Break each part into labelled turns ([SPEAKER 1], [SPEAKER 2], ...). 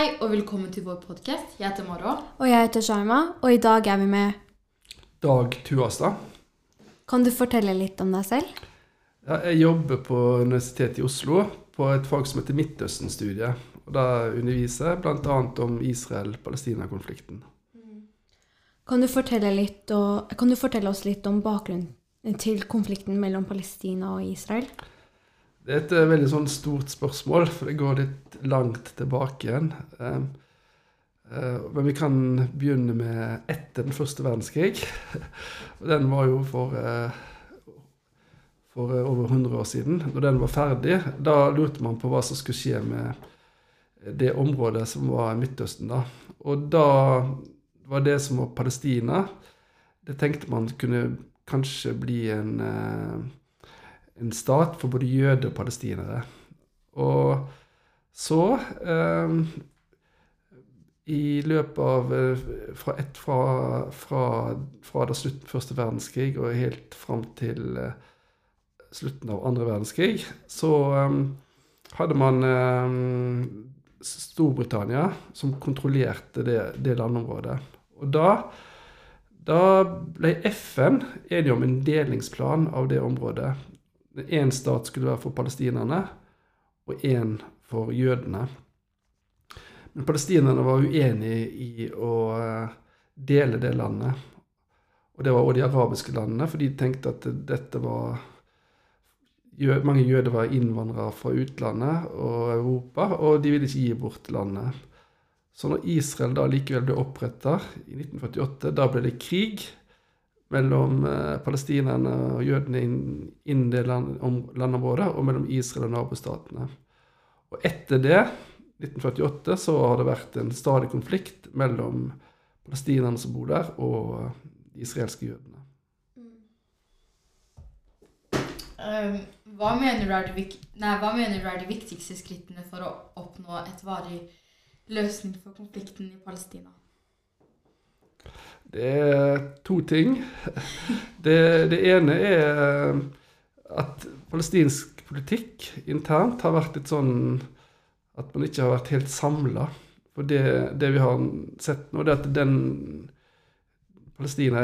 [SPEAKER 1] Hei og velkommen til vår podkast. Jeg heter Moro.
[SPEAKER 2] Og jeg heter Sharma, og i dag er vi med
[SPEAKER 3] Dag Tuastad.
[SPEAKER 2] Kan du fortelle litt om deg selv?
[SPEAKER 3] Ja, jeg jobber på Universitetet i Oslo på et fag som heter Midtøsten-studiet. Og Da underviser jeg bl.a. om Israel-Palestina-konflikten.
[SPEAKER 2] Kan litt, og, kan du fortelle oss litt om bakgrunnen til konflikten mellom Palestina og Israel?
[SPEAKER 3] Det er et eh, veldig sånn stort spørsmål, for det går litt langt tilbake igjen. Um, eh, men vi kan begynne med etter den første verdenskrig. Den var jo for, eh, for over 100 år siden. Når den var ferdig, da lurte man på hva som skulle skje med det området som var Midtøsten. da. Og da var det som var Palestina, det tenkte man kunne kanskje bli en en stat for både jøder og palestinere. Og så eh, I løpet av eh, fra, et, fra, fra, fra da slutten av første verdenskrig og helt fram til eh, slutten av andre verdenskrig, så eh, hadde man eh, Storbritannia som kontrollerte det, det landområdet. Og da da ble FN enige om en delingsplan av det området. Én stat skulle være for palestinerne, og én for jødene. Men palestinerne var uenige i å eh, dele det landet. Og det var også de arabiske landene, for de tenkte at dette var Mange jøder var innvandrere fra utlandet og Europa, og de ville ikke gi bort landet. Så når Israel da likevel ble oppretta i 1948, da ble det krig mellom eh, palestinerne og jødene innen det land, landområdet, og mellom Israel og nabostatene. Og etter det, 1948, så har det vært en stadig konflikt mellom palestinerne som bor der, og de israelske jødene.
[SPEAKER 1] Um, hva, mener er nei, hva mener du er de viktigste skrittene for å oppnå et varig løsning for konflikten i Palestina?
[SPEAKER 3] Det er to ting. Det, det, ene er at palestinsk politikk internt har vært litt sånn at man ikke har vært helt samla. For det, det, vi har sett nå, det er at den Palestina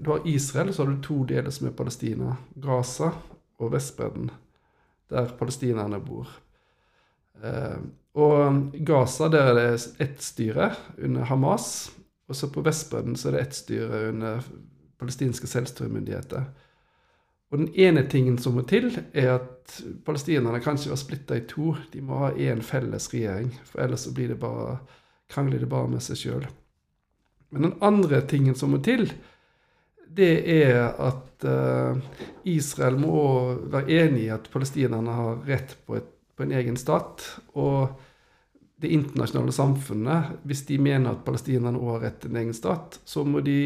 [SPEAKER 3] Du har Israel, så har du to deler som er Palestina. Gaza og Vestbredden, der palestinerne bor. Eh, og Gaza, der er det ett styre under Hamas. Og så på Vestbredden så er det ett styre under palestinske selvstyremyndigheter. Og den ene tingen som må til, er at palestinerne kan ikke være splitta i to. De må ha én felles regjering, for ellers så blir det bare, krangler de bare med seg sjøl. Men den andre tingen som må til, det er at uh, Israel må være enig i at palestinerne har rett på, et, på en egen stat. Og det internasjonale samfunnet, hvis de mener at palestinerne òg har rett til en egen stat, så må de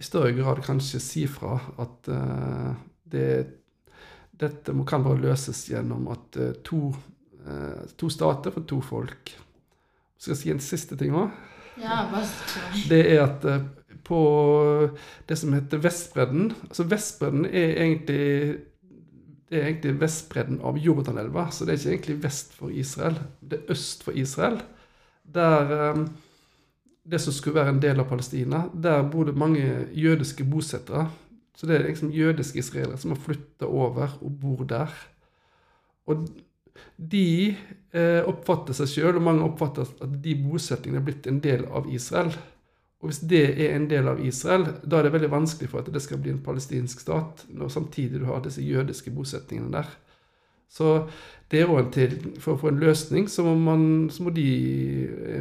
[SPEAKER 3] i større grad kanskje si fra at uh, det, dette må, kan bare løses gjennom at uh, to, uh, to, stater for to folk. Skal jeg si en siste ting òg?
[SPEAKER 1] Ja,
[SPEAKER 3] det er at på det som heter Vestbredden Altså Vestbredden er egentlig det er egentlig vestbredden av Jordanelva, så det er ikke egentlig vest for Israel. Det er øst for Israel. Der um, det som skulle være en del av Palestina, der bor det mange jødiske bosettere. Så det er liksom jødiske israelere som har flytta over og bor der. Og de eh, oppfatter seg sjøl, og mange oppfatter at de bosettingene er blitt en del av Israel. Og hvis det er en del av Israel, da er det veldig vanskelig for at det skal bli en palestinsk stat, når samtidig du har disse jødiske bosetningene der. Så det er òg til For å få en løsning, så må, man, så må de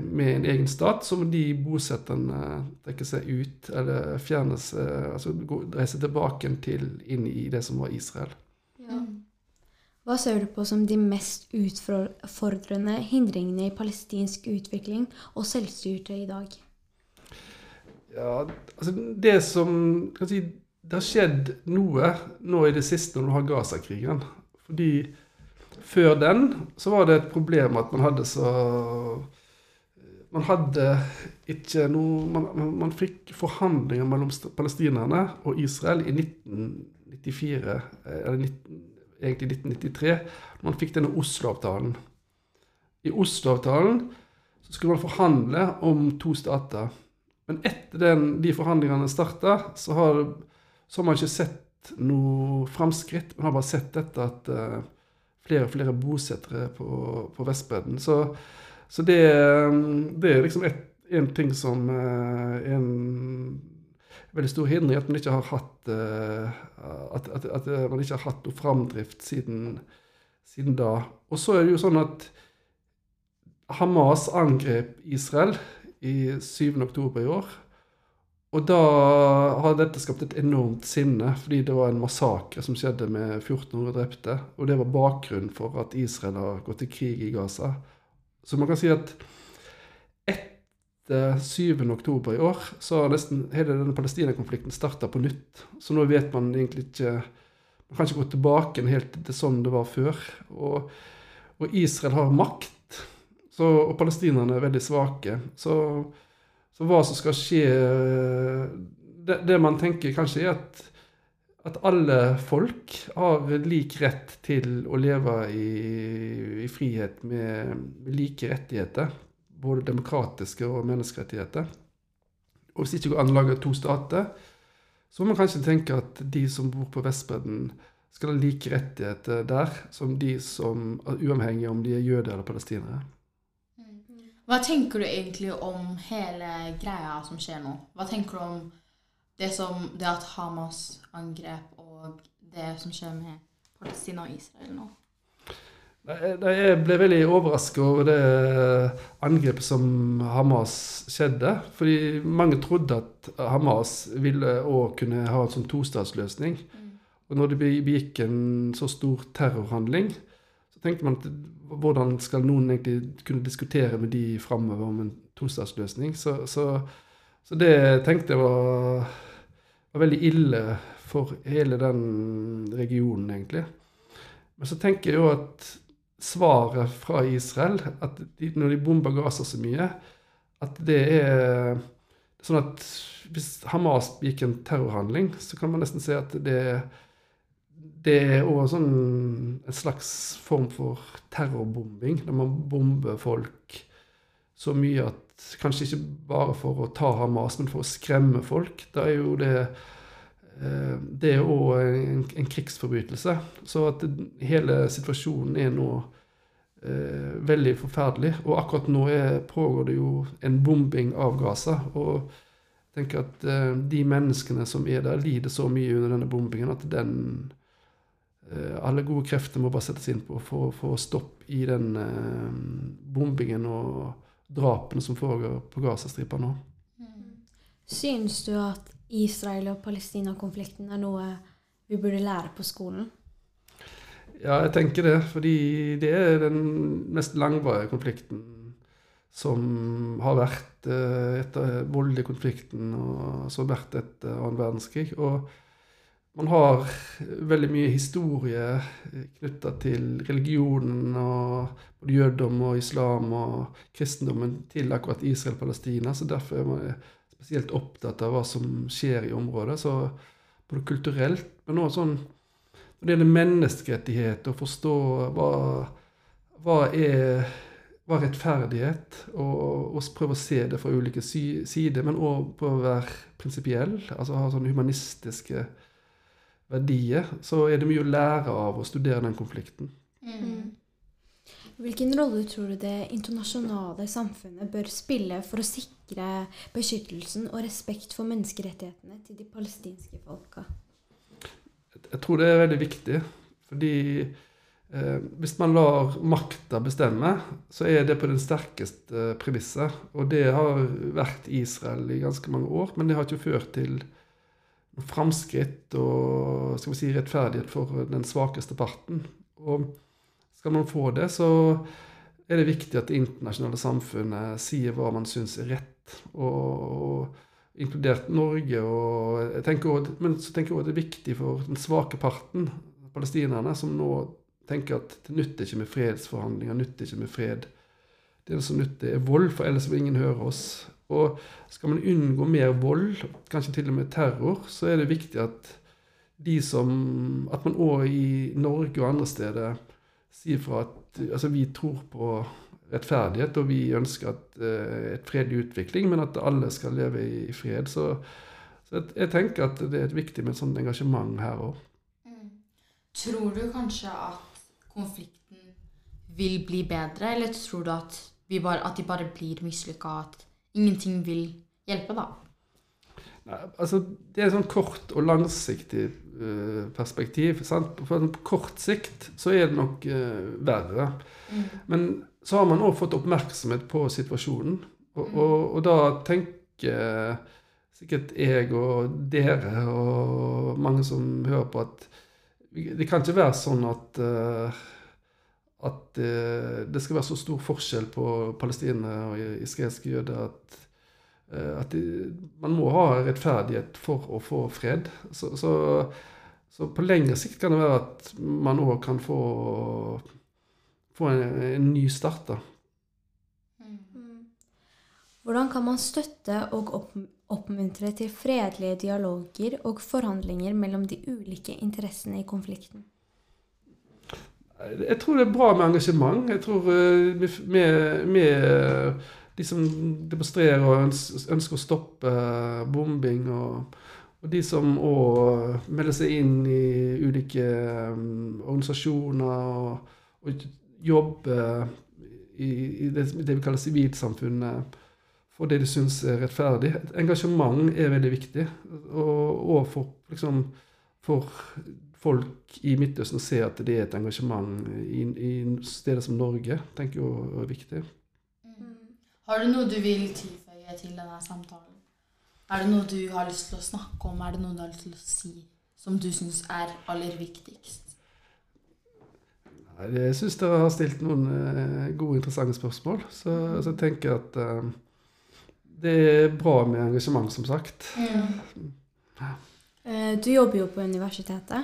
[SPEAKER 3] med en egen stat, så må de bosetterne trekke seg ut, eller fjernes Altså reise tilbake til inn i det som var Israel.
[SPEAKER 2] Ja. Hva ser du på som de mest utfordrende hindringene i palestinsk utvikling og selvstyrte i dag?
[SPEAKER 3] Ja, altså det som kan si, Det har skjedd noe nå i det siste når du har Gaza-krigen. Fordi før den så var det et problem at man hadde så Man hadde ikke noe Man, man fikk forhandlinger mellom palestinerne og Israel i 1994, eller 19, egentlig 1993. Man fikk denne Oslo-avtalen. I Oslo-avtalen så skulle man forhandle om to stater. Men etter den, de forhandlingene starta, så har, så har man ikke sett noe framskritt. Man har bare sett dette at uh, flere og flere bosettere på, på Vestbredden. Så, så det, det, er liksom et, en ting som uh, en veldig stor hindring, at man ikke har hatt uh, at, at, at, man ikke har hatt noe framdrift siden, siden da. Og så er det jo sånn at Hamas angrep Israel i 7. oktober i år. Og da har dette skapt et enormt sinne, fordi det var en massakre som skjedde med 1400 drepte. Og det var bakgrunnen for at Israel har gått til krig i Gaza. Så man kan si at etter 7. oktober i år så har nesten hele denne Palestina-konflikten starta på nytt. Så nå vet man egentlig ikke Man kan ikke gå tilbake helt til sånn det var før. Og, og Israel har makt så, og palestinerne er veldig svake. Så, så hva som skal skje det, det, man tenker kanskje, er at, at alle folk har lik rett til å leve i, i frihet med, med, like rettigheter. Både demokratiske og menneskerettigheter. Og hvis ikke går an å lage to stater, så må man kanskje tenke at de som bor på Vestbredden, skal ha like rettigheter der som de som er uavhengig om de er jøder eller palestinere.
[SPEAKER 1] Hva tenker du egentlig om hele greia som skjer nå? Hva tenker du om det, som, det at Hamas angrep og det som skjer med Palestina og Israel nå?
[SPEAKER 3] Jeg ble veldig overrasket over det angrepet som Hamas skjedde. Fordi mange trodde at Hamas ville òg kunne ha en sånn tostatsløsning. Mm. Og når det begikk en så stor terrorhandling, så tenker man at hvordan skal noen egentlig kunne diskutere med de framover om en tostatsløsning? Så, så, så, det tenkte jeg var, var, veldig ille for hele den regionen, egentlig. Men så tenker jeg jo at svaret fra Israel, at de, når de bomber Gaza så mye, at det er sånn at hvis Hamas gikk en terrorhandling, så kan man nesten si at det er det er òg sånn en slags form for terrorbombing, der man bomber folk så mye at Kanskje ikke bare for å ta Hamas, men for å skremme folk. Da er jo det eh, Det er òg en, en, krigsforbrytelse. Så at hele situasjonen er nå eh, veldig forferdelig. Og akkurat nå er, pågår det jo en bombing av Gaza. Og jeg tenker at eh, de menneskene som er der, lider så mye under denne bombingen at den alle gode krefter må bare settes inn på for å få stopp i den eh, bombingen og drapene som foregår på Gazastripa nå. Syns
[SPEAKER 2] Synes du at Israel- og Palestina-konflikten er noe vi burde lære på skolen?
[SPEAKER 3] Ja, jeg tenker det. Fordi det er den mest langvarige konflikten som har vært eh, etter voldelige konflikten og som har vært etter annen verdenskrig. og man har veldig mye historie knytta til religionen og både jødedom og islam og kristendommen til akkurat Israel-Palestina. Så derfor er man spesielt opptatt av hva som skjer i området. Så både kulturelt, men også sånn når det gjelder menneskerettighet, å forstå hva, hva er hva er rettferdighet, og, og, prøve å se det fra ulike sider, men òg prøve å være prinsipiell, altså ha sånne humanistiske verdier, så er det mye å lære av å studere den konflikten. Mm.
[SPEAKER 2] Hvilken rolle tror du det internasjonale samfunnet bør spille for å sikre beskyttelsen og respekt for menneskerettighetene til de palestinske folka?
[SPEAKER 3] Jeg tror det er veldig viktig. Fordi eh, hvis man lar makta bestemme, så er det på den sterkeste eh, premisset. Og det har vært Israel i ganske mange år, men det har ikke ført til framskritt og skal vi si, rettferdighet for den svakeste parten. Og skal man få det, så er det viktig at det internasjonale samfunnet sier hva man syns er rett. Og, og, inkludert Norge. Og også, men så tenker jeg òg det er viktig for den svake parten, palestinerne, som nå tenker at det nytter ikke med fredsforhandlinger, nytter ikke med fred. Det som nytter, er vold, for ellers vil ingen høre oss. Og skal man unngå mer vold, kanskje til og med terror, så er det viktig at de som At man òg i Norge og andre steder sier fra at altså vi tror på rettferdighet, og vi ønsker at, uh, et fredelig utvikling, men at alle skal leve i, i fred. Så, så jeg, tenker at det er viktig med et sånt engasjement her òg.
[SPEAKER 1] Mm. Tror du kanskje at konflikten vil bli bedre, eller tror du at, bare, at de bare blir mislykka, at ingenting vil hjelpe, da?
[SPEAKER 3] Nei, altså, det er et sånn kort og langsiktig uh, perspektiv. Sant? På, kort sikt så er det nok uh, verre.
[SPEAKER 1] Mm.
[SPEAKER 3] Men så har man òg fått oppmerksomhet på situasjonen. Og,
[SPEAKER 1] Mm.
[SPEAKER 3] og, og da tenker sikkert jeg og dere og mange som hører på, at det kan ikke være sånn at eh, at eh, det skal være så stor forskjell på palestinere og israelske jøder at, eh, at de, man må ha rettferdighet for å få fred. Så, så, så på lengre sikt kan det være at man òg kan få, få en, en ny start. da.
[SPEAKER 1] Mm.
[SPEAKER 2] Hvordan kan man støtte og opp oppmuntre til fredelige dialoger og forhandlinger mellom de ulike interessene i konflikten?
[SPEAKER 3] Jeg tror det er bra med engasjement. Jeg tror eh, med, med, med de som demonstrerer og ønsker å stoppe eh, bombing, og, og de som òg melder seg inn i ulike organisasjoner og, og jobber i, i det, det vi kaller sivilsamfunnet for det de syns er rettferdig. Et engasjement er veldig viktig. Og, og for, liksom, for folk i Midtøsten ser at det er et engasjement i, i steder som Norge, tenker jeg er viktig.
[SPEAKER 1] Mm. Har du noe du vil tilføye til denne samtalen? Er det noe du har lyst til å snakke om? Er det noe du har lyst til å si som du syns er aller viktigst?
[SPEAKER 3] Jeg syns dere har stilt noen eh, gode, interessante spørsmål. Så, så jeg tenker at eh, det er bra med engasjement, som sagt.
[SPEAKER 2] Eh, Du jobber jo på universitetet.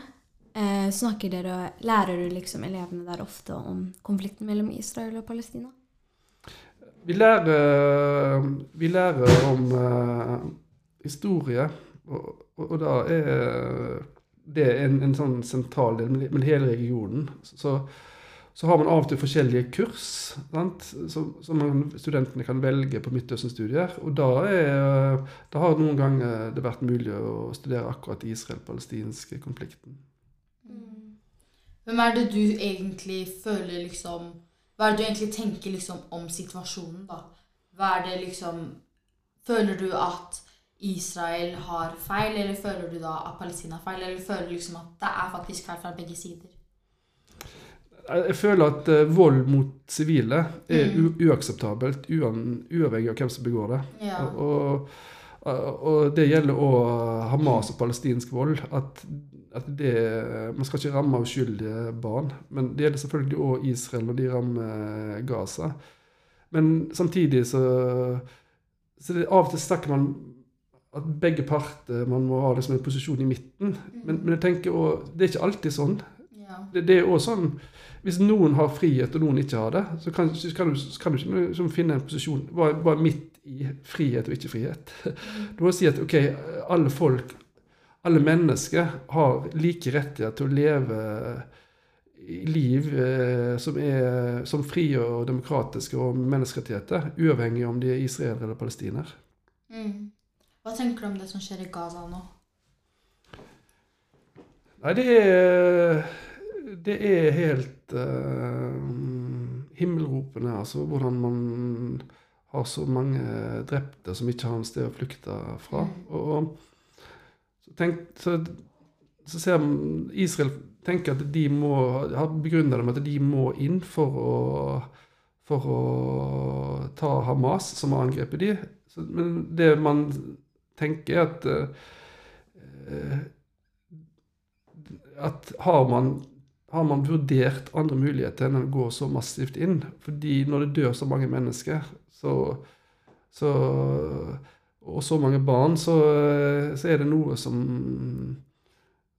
[SPEAKER 2] Eh, Snakker dere, Lærer du liksom elevene der ofte om konflikten mellom Israel og Palestina?
[SPEAKER 3] Vi lærer, vi lærer om eh, historie, og, og, og da er det en, en sånn sentral del med hele regionen. Så, så har man av og til forskjellige kurs sant? som, som man, studentene kan velge på Midtøsten-studier. Og da, er, da har noen ganger det vært mulig å studere akkurat Israel-palestinske konflikten.
[SPEAKER 1] Hvem er det du egentlig føler liksom Hva er det du egentlig tenker liksom om situasjonen, da? Hva er det liksom Føler du at Israel har feil, eller føler du da at Palestina har feil, eller føler du liksom at det er faktisk feil fra begge sider?
[SPEAKER 3] Jeg føler at eh, vold mot sivile er
[SPEAKER 1] Mm.
[SPEAKER 3] uakseptabelt, uavhengig av hvem som begår det.
[SPEAKER 1] Ja.
[SPEAKER 3] Og, og, og det gjelder òg Hamas og palestinsk vold. At, at det, man skal ikke ramme uskyldige barn. Men det gjelder selvfølgelig òg Israel når de rammer Gaza. Men samtidig så, så det, Av og til snakker man at begge parter man må ha liksom en posisjon i midten. Men, men jeg tenker også, det er ikke alltid sånn.
[SPEAKER 1] ja.
[SPEAKER 3] Det, det er også sånn Hvis noen har frihet og noen ikke har det, så kan, så kan du, så kan du ikke liksom finne en posisjon bare, bare midt i frihet og ikke frihet. Du må si at ok, alle folk, alle mennesker har like rettigheter til å leve liv eh, som er som frie og demokratiske og menneskerettigheter, uavhengig om de er israelere eller palestiner.
[SPEAKER 1] Mm. Hva tenker du om det som skjer i Gaza nå?
[SPEAKER 3] Nei, det er Det er helt uh, himmelropene, altså. Hvordan man har så mange drepte som ikke har en sted å flykte fra. Og så, tenk, så, så ser man Israel tenker at de må har begrunnet det med at de må inn for å for å ta Hamas, som har angrepet de. Så, men det man tenker, er at eh, at har man, har man vurdert andre muligheter enn å gå så massivt inn? Fordi når det dør så mange mennesker, så, så, og så mange barn, så, så er det noe som,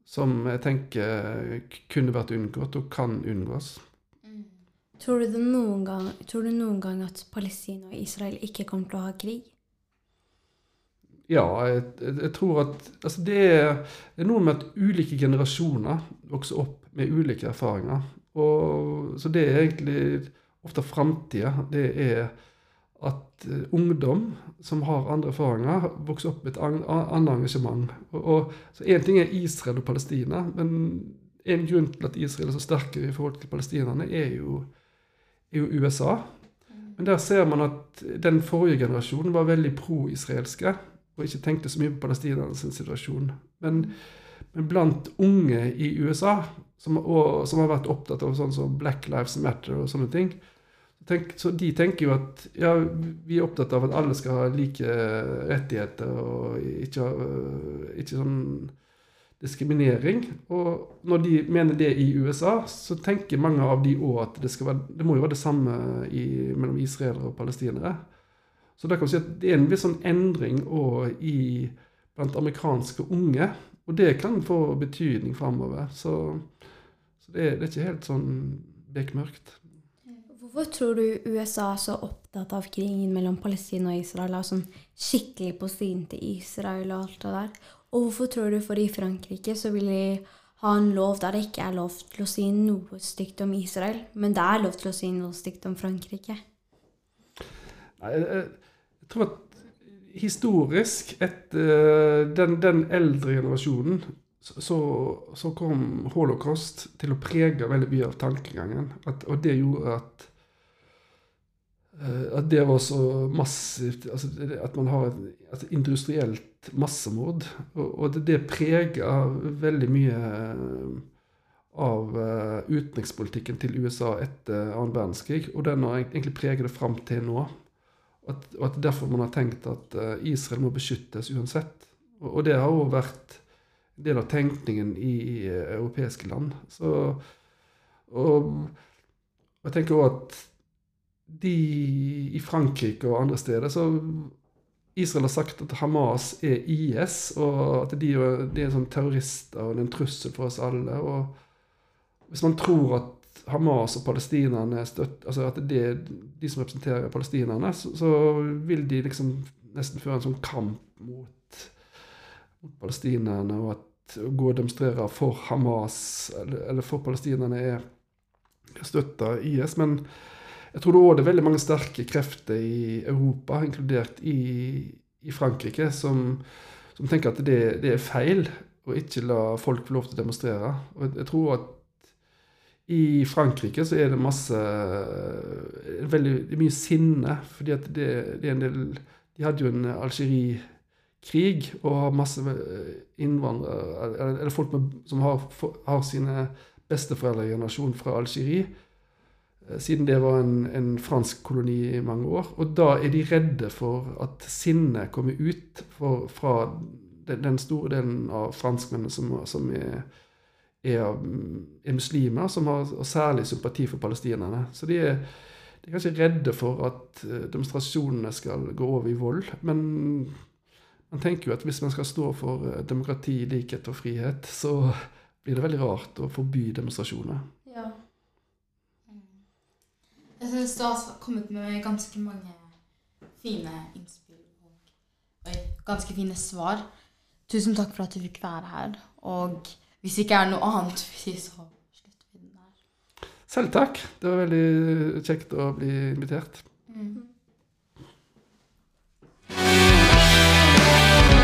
[SPEAKER 3] som jeg tenker kunne vært unngått, og kan unngås.
[SPEAKER 1] Mm.
[SPEAKER 2] Tror du, gang, tror du noen gang at Palestina og Israel ikke kommer til å ha krig?
[SPEAKER 3] Ja, jeg, jeg, tror at altså det, er, det er noe med at ulike generasjoner vokser opp med ulike erfaringer. Og, så det er egentlig ofte framtida, det er at eh, ungdom som har andre erfaringer, vokser opp med et annet engasjement. Og, og, så Én ting er Israel og Palestina, men en grunn til at Israel er så sterke i forhold til palestinerne, er jo, er jo USA. Men der ser man at den forrige generasjonen var veldig pro-israelske og ikke tenkte så mye på palestinernes situasjon. Men, men blant unge i USA, som, og, som har vært opptatt av sånn som Black Lives Matter og sånne ting, tenk, så de tenker jo at ja, vi er opptatt av at alle skal ha like rettigheter og ikke, øh, ikke sånn diskriminering. Og når de mener det i USA, så tenker mange av de òg at det, være, det må jo være det samme i, mellom israelere og palestinere. Så det kan vi si at det er en viss sånn endring i, blant amerikanske unge. Og det kan få betydning framover. Så, så det, er, det er ikke helt sånn bekmørkt.
[SPEAKER 2] Hvorfor tror du USA er så opptatt av krigen mellom Palestina og Israel? Og sånn skikkelig på siden til Israel og alt det der? Og hvorfor tror du for i Frankrike så vil de ha en lov der det ikke er lov til å si noe stygt om Israel, men det er lov til å si noe stygt om Frankrike?
[SPEAKER 3] Nei, jeg, tror at historisk, etter den, den eldre generasjonen, så, så kom holocaust til å prege veldig mye av tankegangen. At, og det gjorde at eh, at det var så massivt altså At man har et, et industrielt massemord. Og, og det, det preger veldig mye eh, av eh, utenrikspolitikken til USA etter annen verdenskrig. Og den har egentlig preget det fram til nå. At, og at derfor man har tenkt at eh, Israel må beskyttes uansett. Og, og det har òg vært en del av tenkningen i i europeiske land. Så, og, jeg tenker òg at de i Frankrike og andre steder så Israel har sagt at Hamas er IS, og at de, de er sånn terrorister og en trussel for oss alle. og Hvis man tror at Hamas og palestinerne er støtt, altså at det er de som representerer palestinerne, så, så vil de liksom nesten føre en sånn kamp mot, mot palestinerne, og at å gå og demonstrere for Hamas eller, eller for palestinerne er støtta IS. Men jeg tror det er veldig mange sterke krefter i Europa, inkludert i, i Frankrike, som, som tenker at det, det er feil å ikke la folk få lov til å demonstrere. Og jeg, jeg tror at i Frankrike så er det masse veldig det mye sinne, fordi at det, det er en del De hadde jo en Algerie-krig og har masse innvandrere Eller, folk med, som har, har sine generasjon fra Algerie. Siden det var en, en fransk koloni i mange år. Og da er de redde for at sinnet kommer ut for, fra den, den store delen av franskmennene som, som er er, er muslimer som har særlig sympati for palestinerne. Så de er, de er kanskje redde for at demonstrasjonene skal gå over i vold. Men man tenker jo at hvis man skal stå for demokrati, likhet og frihet, så blir det veldig rart å forby demonstrasjoner.
[SPEAKER 1] Ja. Jeg syns du har kommet med ganske mange fine innspill og ganske fine svar. Tusen takk for at du fikk være her. Og hvis det ikke er noe annet, så slutter vi den der.
[SPEAKER 3] Selv takk. Det var veldig kjekt å bli invitert.
[SPEAKER 1] Mm.